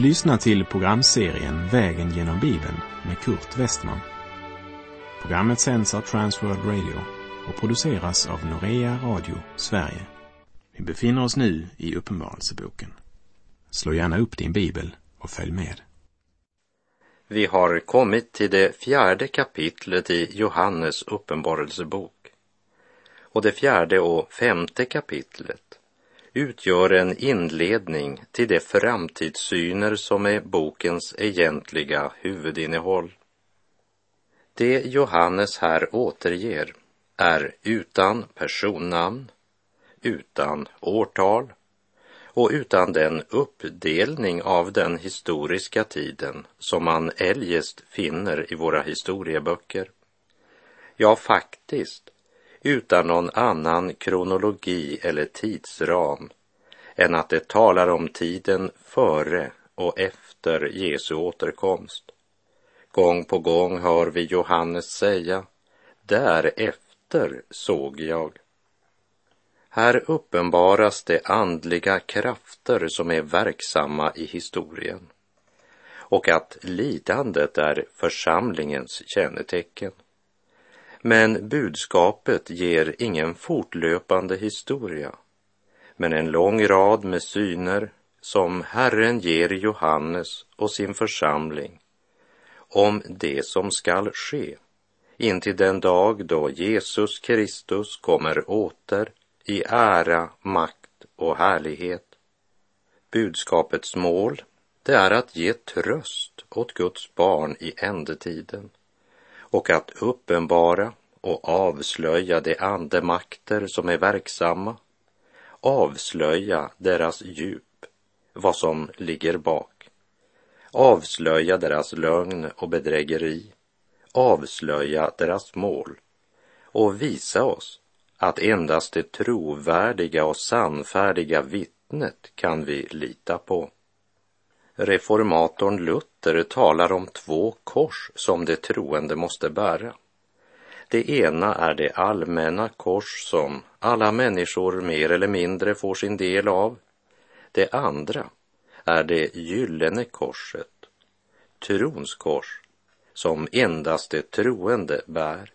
Du lyssnar till programserien Vägen genom Bibeln med Kurt Westman. Programmet sänds av Transworld Radio och produceras av Norea Radio Sverige. Vi befinner oss nu i Uppenbarelseboken. Slå gärna upp din bibel och följ med. Vi har kommit till det fjärde kapitlet i Johannes uppenbarelsebok. Och det fjärde och femte kapitlet utgör en inledning till de framtidssyner som är bokens egentliga huvudinnehåll. Det Johannes här återger är utan personnamn, utan årtal och utan den uppdelning av den historiska tiden som man eljest finner i våra historieböcker. Ja, faktiskt utan någon annan kronologi eller tidsram än att det talar om tiden före och efter Jesu återkomst. Gång på gång hör vi Johannes säga, därefter såg jag. Här uppenbaras de andliga krafter som är verksamma i historien och att lidandet är församlingens kännetecken. Men budskapet ger ingen fortlöpande historia, men en lång rad med syner som Herren ger Johannes och sin församling om det som skall ske intill den dag då Jesus Kristus kommer åter i ära, makt och härlighet. Budskapets mål, det är att ge tröst åt Guds barn i ändetiden och att uppenbara och avslöja de andemakter som är verksamma, avslöja deras djup, vad som ligger bak, avslöja deras lögn och bedrägeri, avslöja deras mål. Och visa oss att endast det trovärdiga och sannfärdiga vittnet kan vi lita på. Reformatorn Luther talar om två kors som de troende måste bära. Det ena är det allmänna kors som alla människor mer eller mindre får sin del av. Det andra är det gyllene korset, trons kors, som endast det troende bär.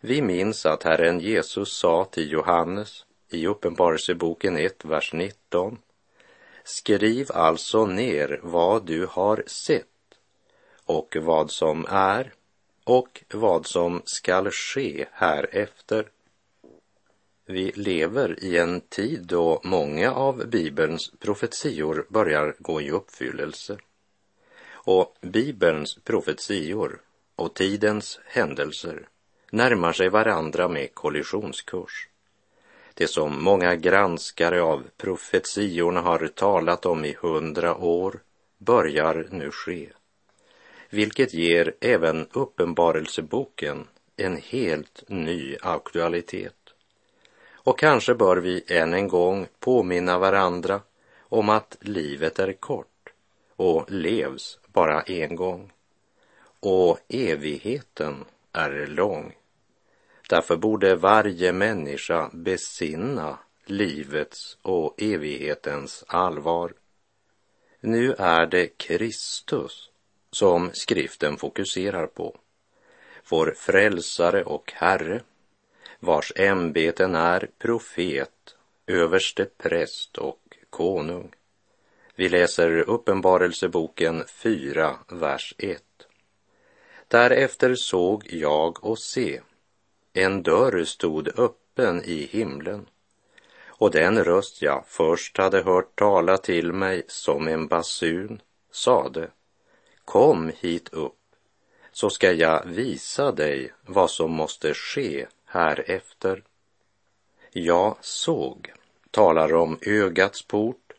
Vi minns att Herren Jesus sa till Johannes i Uppenbarelseboken 1, vers 19 Skriv alltså ner vad du har sett och vad som är och vad som skall ske härefter. Vi lever i en tid då många av Bibelns profetior börjar gå i uppfyllelse. Och Bibelns profetior och tidens händelser närmar sig varandra med kollisionskurs. Det som många granskare av profetiorna har talat om i hundra år börjar nu ske, vilket ger även uppenbarelseboken en helt ny aktualitet. Och kanske bör vi än en gång påminna varandra om att livet är kort och levs bara en gång. Och evigheten är lång. Därför borde varje människa besinna livets och evighetens allvar. Nu är det Kristus som skriften fokuserar på. Vår frälsare och Herre, vars ämbeten är profet, överste präst och konung. Vi läser Uppenbarelseboken 4, vers 1. Därefter såg jag och se en dörr stod öppen i himlen och den röst jag först hade hört tala till mig som en basun sade Kom hit upp så ska jag visa dig vad som måste ske härefter. Jag såg talar om ögats port.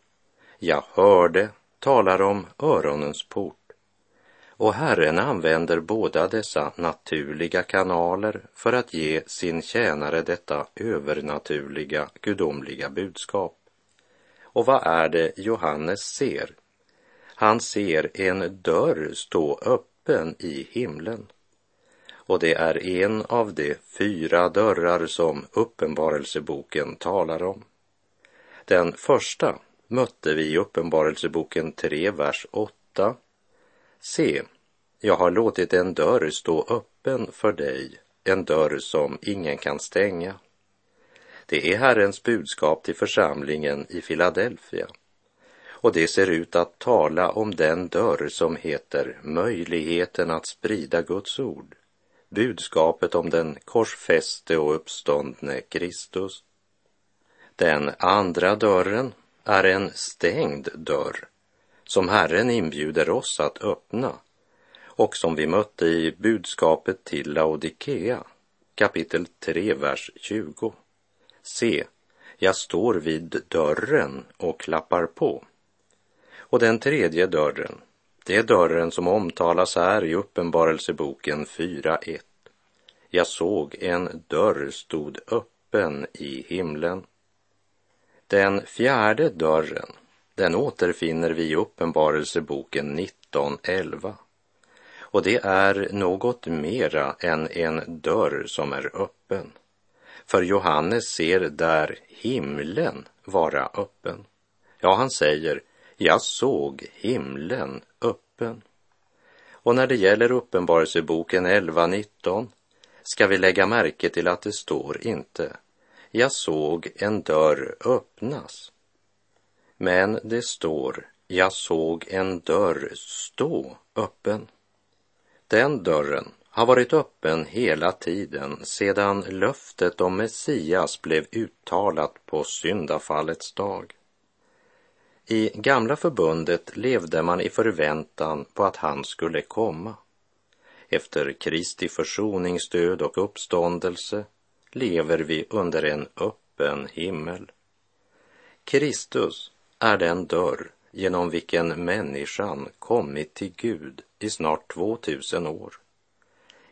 Jag hörde talar om öronens port. Och Herren använder båda dessa naturliga kanaler för att ge sin tjänare detta övernaturliga, gudomliga budskap. Och vad är det Johannes ser? Han ser en dörr stå öppen i himlen. Och det är en av de fyra dörrar som Uppenbarelseboken talar om. Den första mötte vi i Uppenbarelseboken 3, vers 8. Se, jag har låtit en dörr stå öppen för dig, en dörr som ingen kan stänga. Det är Herrens budskap till församlingen i Filadelfia. Och det ser ut att tala om den dörr som heter möjligheten att sprida Guds ord. Budskapet om den korsfäste och uppståndne Kristus. Den andra dörren är en stängd dörr som Herren inbjuder oss att öppna och som vi mötte i budskapet till Laodikea, kapitel 3, vers 20. Se, jag står vid dörren och klappar på. Och den tredje dörren, det är dörren som omtalas här i Uppenbarelseboken 4.1. Jag såg en dörr stod öppen i himlen. Den fjärde dörren, den återfinner vi i Uppenbarelseboken 19.11. Och det är något mera än en dörr som är öppen. För Johannes ser där himlen vara öppen. Ja, han säger, jag såg himlen öppen. Och när det gäller Uppenbarelseboken 11.19 ska vi lägga märke till att det står inte jag såg en dörr öppnas. Men det står jag såg en dörr stå öppen. Den dörren har varit öppen hela tiden sedan löftet om Messias blev uttalat på syndafallets dag. I Gamla förbundet levde man i förväntan på att han skulle komma. Efter Kristi försoningsdöd och uppståndelse lever vi under en öppen himmel. Kristus är den dörr genom vilken människan kommit till Gud i snart 2000 år.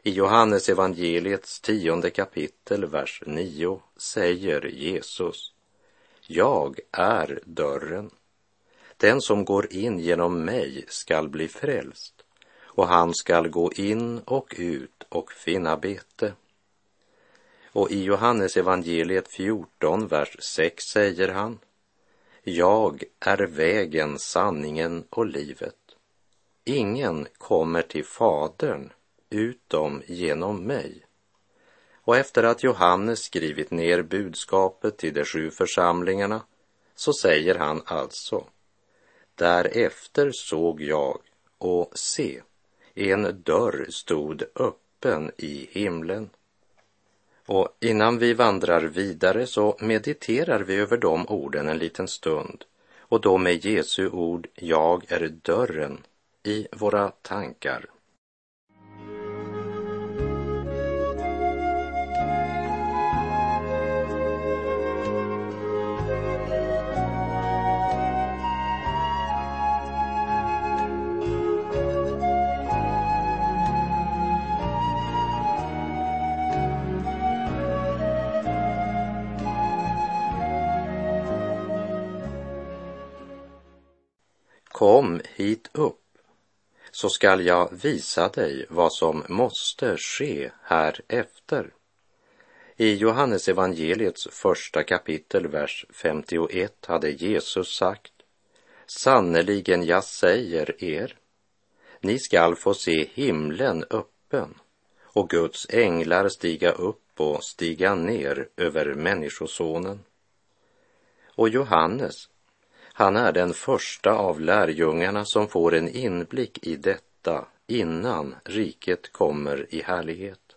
I Johannes evangeliets tionde kapitel, vers 9 säger Jesus Jag är dörren. Den som går in genom mig skall bli frälst och han skall gå in och ut och finna bete. Och i Johannes evangeliet 14, vers 6 säger han jag är vägen, sanningen och livet. Ingen kommer till Fadern utom genom mig. Och efter att Johannes skrivit ner budskapet till de sju församlingarna så säger han alltså Därefter såg jag och se, en dörr stod öppen i himlen. Och innan vi vandrar vidare så mediterar vi över de orden en liten stund och då med Jesu ord ”Jag är dörren” i våra tankar. Kom hit upp, så skall jag visa dig vad som måste ske härefter. I Johannes evangeliets första kapitel, vers 51 hade Jesus sagt Sannerligen, jag säger er, ni skall få se himlen öppen och Guds änglar stiga upp och stiga ner över Människosonen. Och Johannes han är den första av lärjungarna som får en inblick i detta innan riket kommer i härlighet.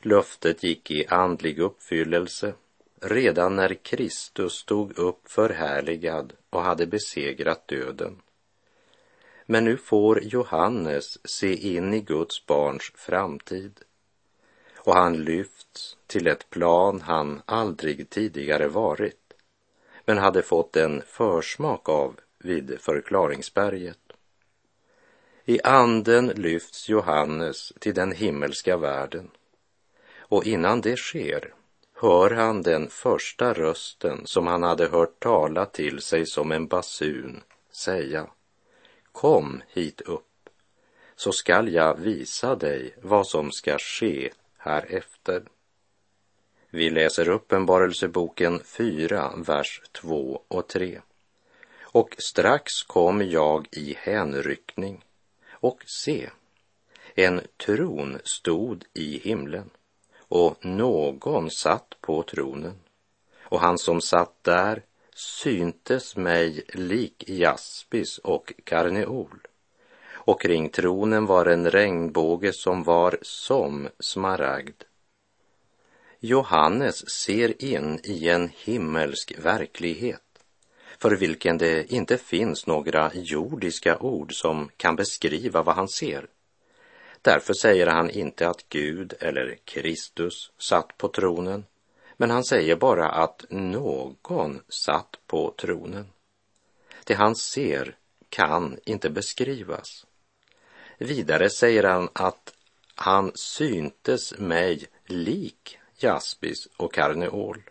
Löftet gick i andlig uppfyllelse redan när Kristus stod upp förhärligad och hade besegrat döden. Men nu får Johannes se in i Guds barns framtid och han lyfts till ett plan han aldrig tidigare varit men hade fått en försmak av vid förklaringsberget. I anden lyfts Johannes till den himmelska världen och innan det sker hör han den första rösten som han hade hört tala till sig som en basun säga Kom hit upp så skall jag visa dig vad som ska ske härefter. Vi läser Uppenbarelseboken 4, vers 2 och 3. Och strax kom jag i hänryckning och se, en tron stod i himlen och någon satt på tronen. Och han som satt där syntes mig lik jaspis och karneol. Och kring tronen var en regnbåge som var som smaragd. Johannes ser in i en himmelsk verklighet för vilken det inte finns några jordiska ord som kan beskriva vad han ser. Därför säger han inte att Gud eller Kristus satt på tronen, men han säger bara att någon satt på tronen. Det han ser kan inte beskrivas. Vidare säger han att han syntes mig lik jaspis och karneol.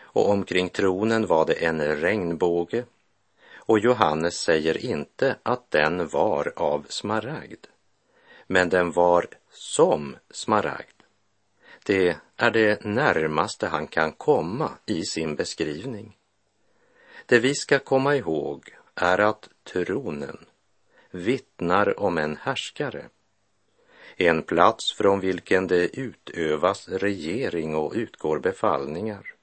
Och omkring tronen var det en regnbåge och Johannes säger inte att den var av smaragd, men den var som smaragd. Det är det närmaste han kan komma i sin beskrivning. Det vi ska komma ihåg är att tronen vittnar om en härskare. En plats från vilken det utövas regering och utgår befallningar.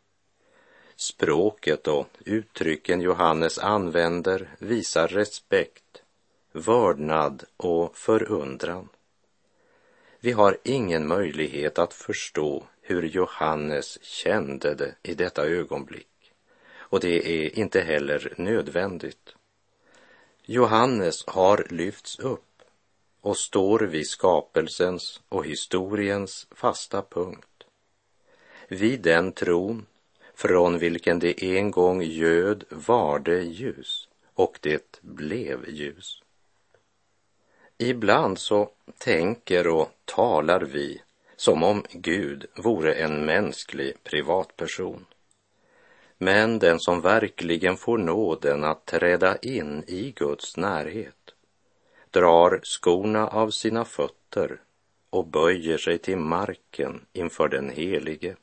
Språket och uttrycken Johannes använder visar respekt, vördnad och förundran. Vi har ingen möjlighet att förstå hur Johannes kände det i detta ögonblick och det är inte heller nödvändigt. Johannes har lyfts upp och står vid skapelsens och historiens fasta punkt. Vid den tron från vilken det en gång göd var det ljus och det blev ljus. Ibland så tänker och talar vi som om Gud vore en mänsklig privatperson. Men den som verkligen får nåden att träda in i Guds närhet drar skorna av sina fötter och böjer sig till marken inför den helige.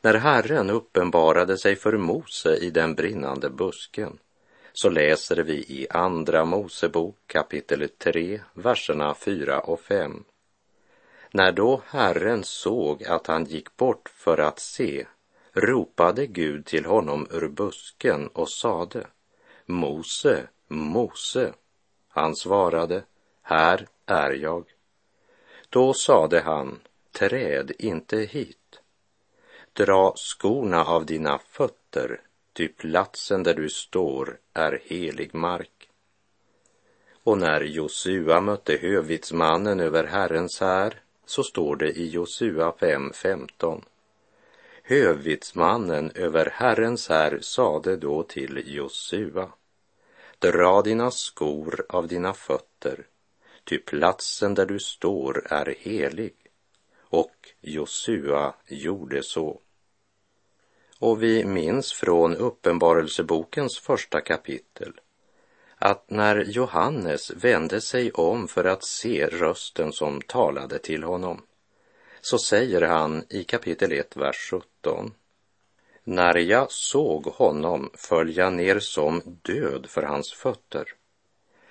När Herren uppenbarade sig för Mose i den brinnande busken så läser vi i Andra Mosebok kapitel 3, verserna 4 och 5. När då Herren såg att han gick bort för att se ropade Gud till honom ur busken och sade Mose, Mose. Han svarade, här är jag. Då sade han, träd inte hit. Dra skorna av dina fötter, ty platsen där du står är helig mark. Och när Josua mötte hövitsmannen över Herrens här så står det i Josua 5.15. Hövitsmannen över Herrens här sade då till Josua. Dra dina skor av dina fötter, ty platsen där du står är helig. Och Josua gjorde så. Och vi minns från Uppenbarelsebokens första kapitel att när Johannes vände sig om för att se rösten som talade till honom så säger han i kapitel 1, vers 17. När jag såg honom föll jag ner som död för hans fötter.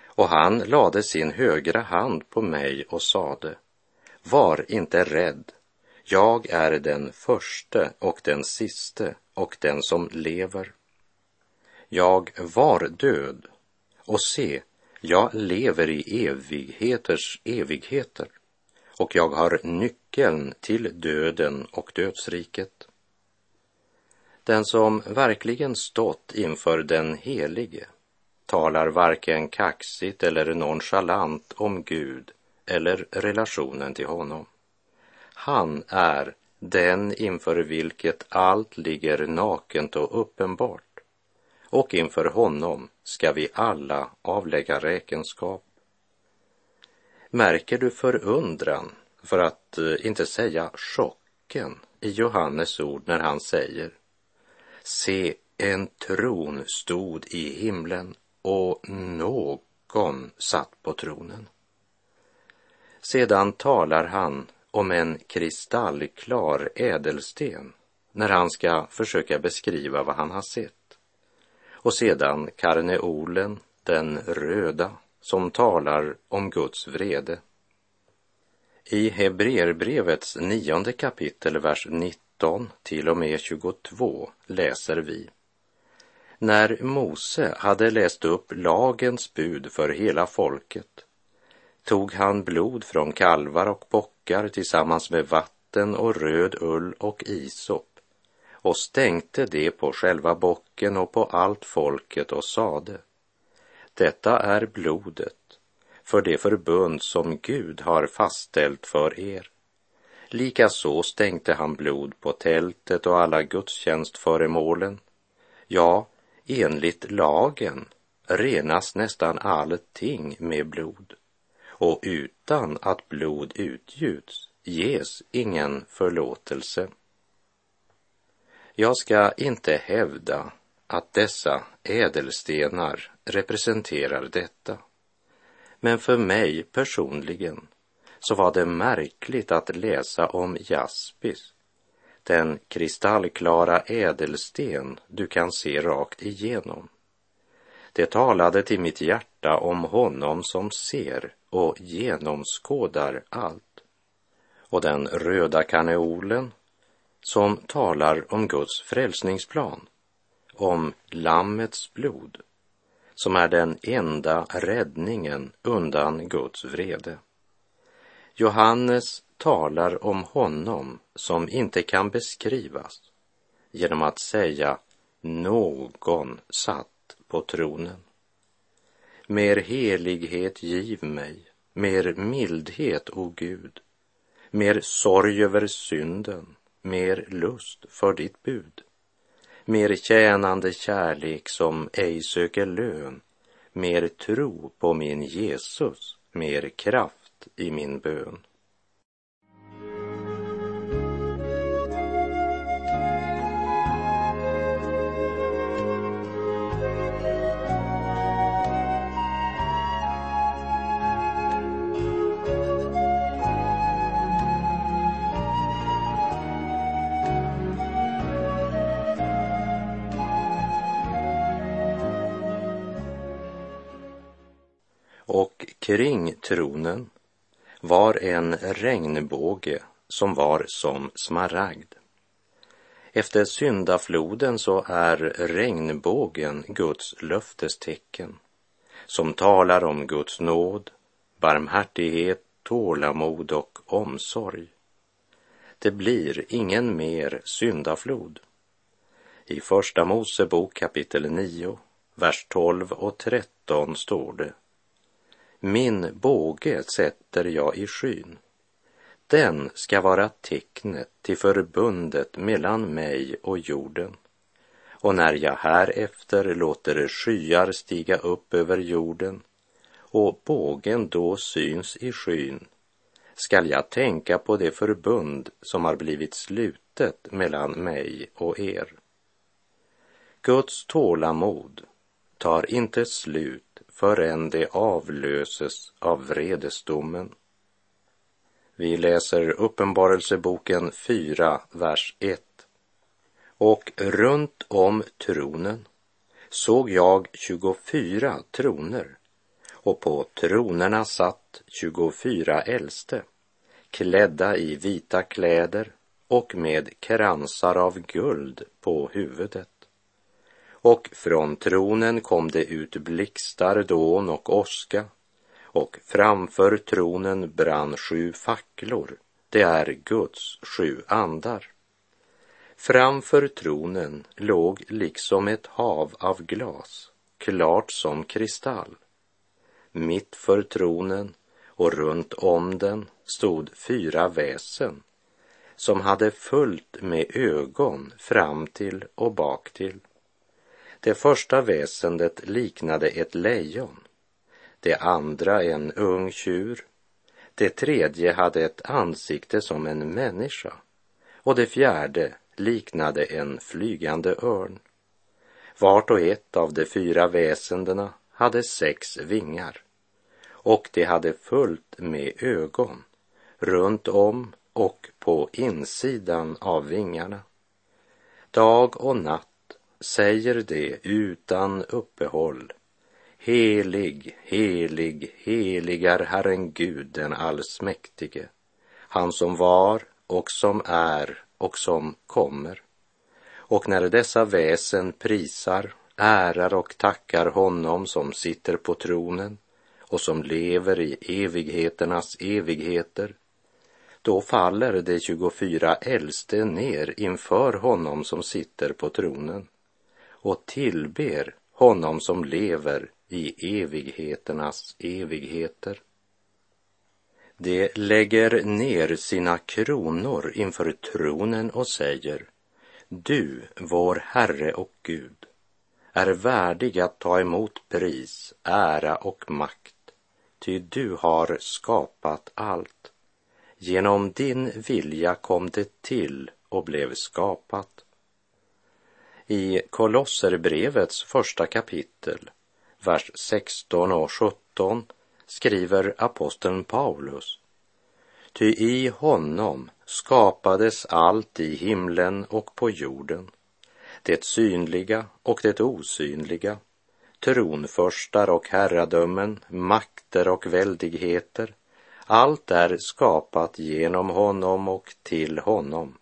Och han lade sin högra hand på mig och sade, var inte rädd, jag är den förste och den siste och den som lever. Jag var död och se, jag lever i evigheters evigheter och jag har nyckeln till döden och dödsriket. Den som verkligen stått inför den helige talar varken kaxigt eller nonchalant om Gud eller relationen till honom. Han är den inför vilket allt ligger nakent och uppenbart och inför honom ska vi alla avlägga räkenskap. Märker du förundran, för att eh, inte säga chocken, i Johannes ord när han säger Se, en tron stod i himlen och någon satt på tronen. Sedan talar han om en kristallklar ädelsten när han ska försöka beskriva vad han har sett. och sedan karneolen, den röda, som talar om Guds vrede. I Hebreerbrevets nionde kapitel, vers 19 till och med 22 läser vi. När Mose hade läst upp lagens bud för hela folket tog han blod från kalvar och bockar tillsammans med vatten och röd ull och isop och stänkte det på själva bocken och på allt folket och sade Detta är blodet för det förbund som Gud har fastställt för er. Likaså stänkte han blod på tältet och alla gudstjänstföremålen. Ja, enligt lagen renas nästan allting med blod och utan att blod utgjuts ges ingen förlåtelse. Jag ska inte hävda att dessa ädelstenar representerar detta. Men för mig personligen så var det märkligt att läsa om jaspis, den kristallklara ädelsten du kan se rakt igenom. Det talade till mitt hjärta om honom som ser och genomskådar allt. Och den röda kaneolen som talar om Guds frälsningsplan, om Lammets blod, som är den enda räddningen undan Guds vrede. Johannes talar om honom som inte kan beskrivas genom att säga någon satt på tronen. Mer helighet giv mig, mer mildhet, o Gud, mer sorg över synden, mer lust för ditt bud, mer tjänande kärlek som ej söker lön, mer tro på min Jesus, mer kraft i min bön. och kring tronen var en regnbåge som var som smaragd. Efter syndafloden så är regnbågen Guds löftestecken som talar om Guds nåd, barmhärtighet, tålamod och omsorg. Det blir ingen mer syndaflod. I Första Mosebok kapitel 9, vers 12 och 13 står det min båge sätter jag i skyn. Den ska vara tecknet till förbundet mellan mig och jorden. Och när jag härefter låter skyar stiga upp över jorden och bågen då syns i skyn skall jag tänka på det förbund som har blivit slutet mellan mig och er. Guds tålamod tar inte slut förrän det avlöses av vredesdomen. Vi läser Uppenbarelseboken 4, vers 1. Och runt om tronen såg jag 24 troner och på tronerna satt 24 äldste klädda i vita kläder och med kransar av guld på huvudet och från tronen kom det ut blixtar, dån och åska och framför tronen brann sju facklor. Det är Guds sju andar. Framför tronen låg liksom ett hav av glas, klart som kristall. Mitt för tronen och runt om den stod fyra väsen som hade fullt med ögon fram till och bak till. Det första väsendet liknade ett lejon, det andra en ung tjur, det tredje hade ett ansikte som en människa och det fjärde liknade en flygande örn. Vart och ett av de fyra väsendena hade sex vingar och de hade fullt med ögon runt om och på insidan av vingarna. Dag och natt säger det utan uppehåll. Helig, helig, helig är Herren Gud den allsmäktige, han som var och som är och som kommer. Och när dessa väsen prisar, ärar och tackar honom som sitter på tronen och som lever i evigheternas evigheter, då faller de 24 äldste ner inför honom som sitter på tronen och tillber honom som lever i evigheternas evigheter. De lägger ner sina kronor inför tronen och säger Du, vår Herre och Gud, är värdig att ta emot pris, ära och makt, ty du har skapat allt. Genom din vilja kom det till och blev skapat. I Kolosserbrevets första kapitel, vers 16 och 17 skriver aposteln Paulus. Ty i honom skapades allt i himlen och på jorden, det synliga och det osynliga, tronförstar och herradömen, makter och väldigheter. Allt är skapat genom honom och till honom.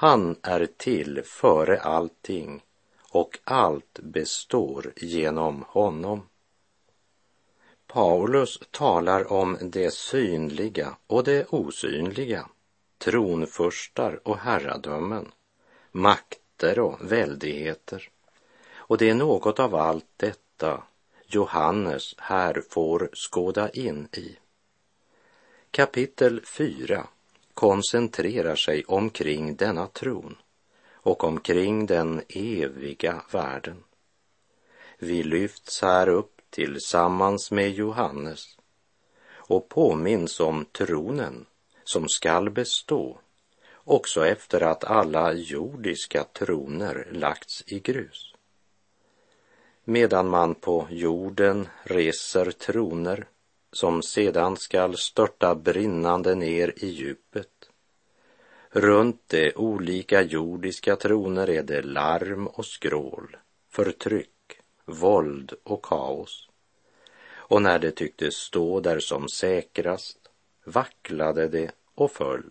Han är till före allting och allt består genom honom. Paulus talar om det synliga och det osynliga, tronfurstar och herradömen, makter och väldigheter. Och det är något av allt detta Johannes här får skåda in i. Kapitel 4 koncentrerar sig omkring denna tron och omkring den eviga världen. Vi lyfts här upp tillsammans med Johannes och påminns om tronen som skall bestå också efter att alla jordiska troner lagts i grus. Medan man på jorden reser troner som sedan skall störta brinnande ner i djupet. Runt de olika jordiska troner är det larm och skrål, förtryck våld och kaos. Och när det tycktes stå där som säkrast vacklade det och föll.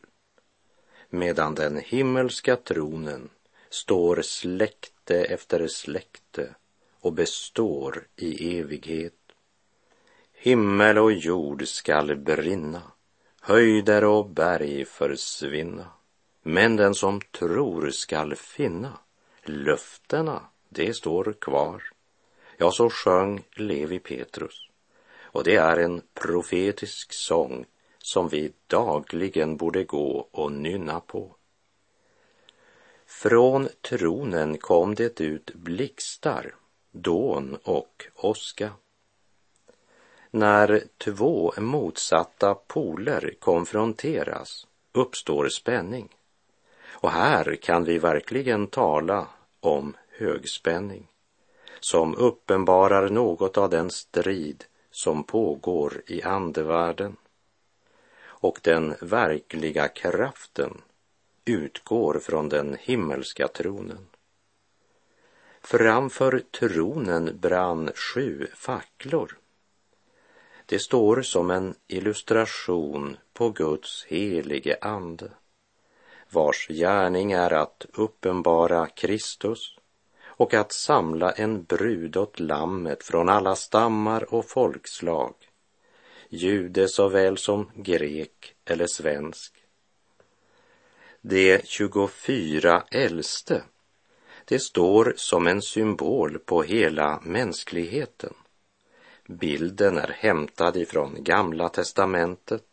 Medan den himmelska tronen står släkte efter släkte och består i evighet. Himmel och jord skall brinna, höjder och berg försvinna. Men den som tror skall finna löftena, det står kvar. Ja, så sjöng Levi Petrus. Och det är en profetisk sång som vi dagligen borde gå och nynna på. Från tronen kom det ut blixtar, dån och åska. När två motsatta poler konfronteras uppstår spänning. Och här kan vi verkligen tala om högspänning som uppenbarar något av den strid som pågår i andevärlden. Och den verkliga kraften utgår från den himmelska tronen. Framför tronen brann sju facklor. Det står som en illustration på Guds helige ande, vars gärning är att uppenbara Kristus och att samla en brud åt lammet från alla stammar och folkslag, jude såväl som grek eller svensk. De 24 äldste, det står som en symbol på hela mänskligheten. Bilden är hämtad ifrån Gamla testamentet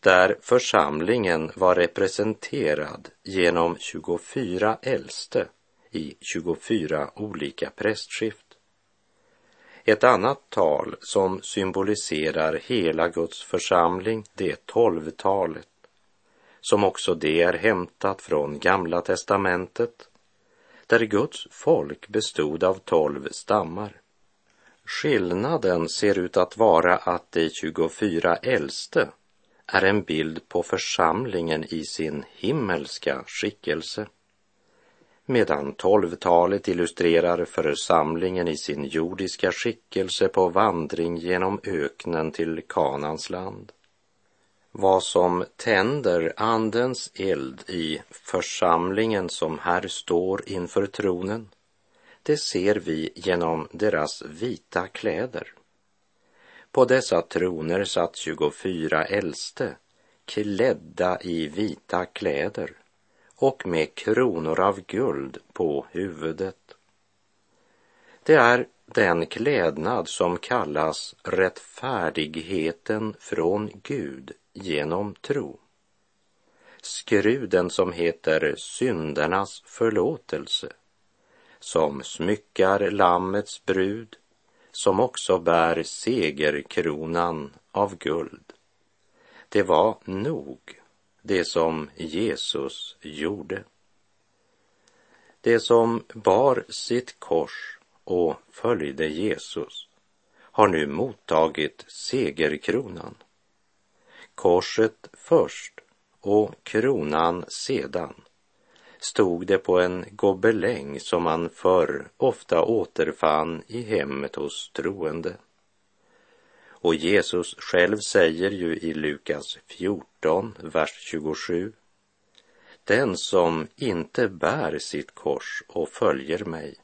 där församlingen var representerad genom 24 äldste i 24 olika prästskift. Ett annat tal som symboliserar hela Guds församling, det är tolvtalet, som också det är hämtat från Gamla testamentet, där Guds folk bestod av tolv stammar. Skillnaden ser ut att vara att de 24 äldste är en bild på församlingen i sin himmelska skickelse medan tolvtalet illustrerar församlingen i sin jordiska skickelse på vandring genom öknen till Kanans land. Vad som tänder Andens eld i församlingen som här står inför tronen, det ser vi genom deras vita kläder. På dessa troner satt 24 äldste, klädda i vita kläder och med kronor av guld på huvudet. Det är den klädnad som kallas rättfärdigheten från Gud genom tro. Skruden som heter syndernas förlåtelse, som smyckar Lammets brud, som också bär segerkronan av guld. Det var nog det som Jesus gjorde. Det som bar sitt kors och följde Jesus har nu mottagit segerkronan. Korset först och kronan sedan stod det på en gobeläng som man förr ofta återfann i hemmet hos troende. Och Jesus själv säger ju i Lukas 14, vers 27. Den som inte bär sitt kors och följer mig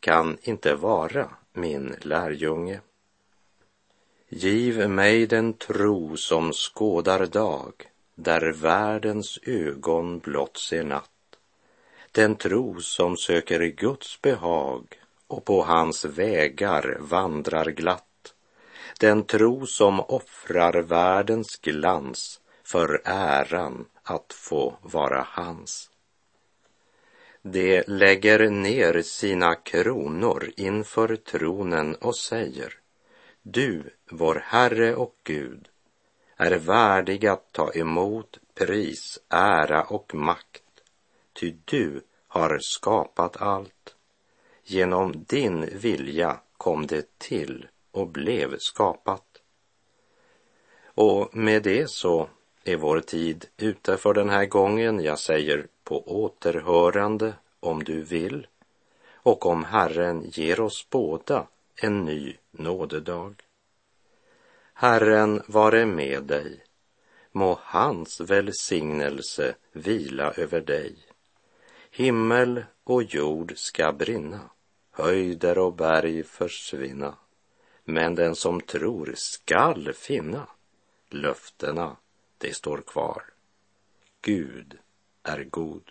kan inte vara min lärjunge. Giv mig den tro som skådar dag, där världens ögon blott ser natt. Den tro som söker Guds behag och på hans vägar vandrar glatt den tro som offrar världens glans för äran att få vara hans. De lägger ner sina kronor inför tronen och säger Du, vår Herre och Gud, är värdig att ta emot pris, ära och makt, ty du har skapat allt. Genom din vilja kom det till och blev skapat. Och med det så är vår tid ute för den här gången. Jag säger på återhörande om du vill och om Herren ger oss båda en ny nådedag. Herren vare med dig. Må hans välsignelse vila över dig. Himmel och jord ska brinna, höjder och berg försvinna men den som tror skall finna. Löftena, det står kvar. Gud är god.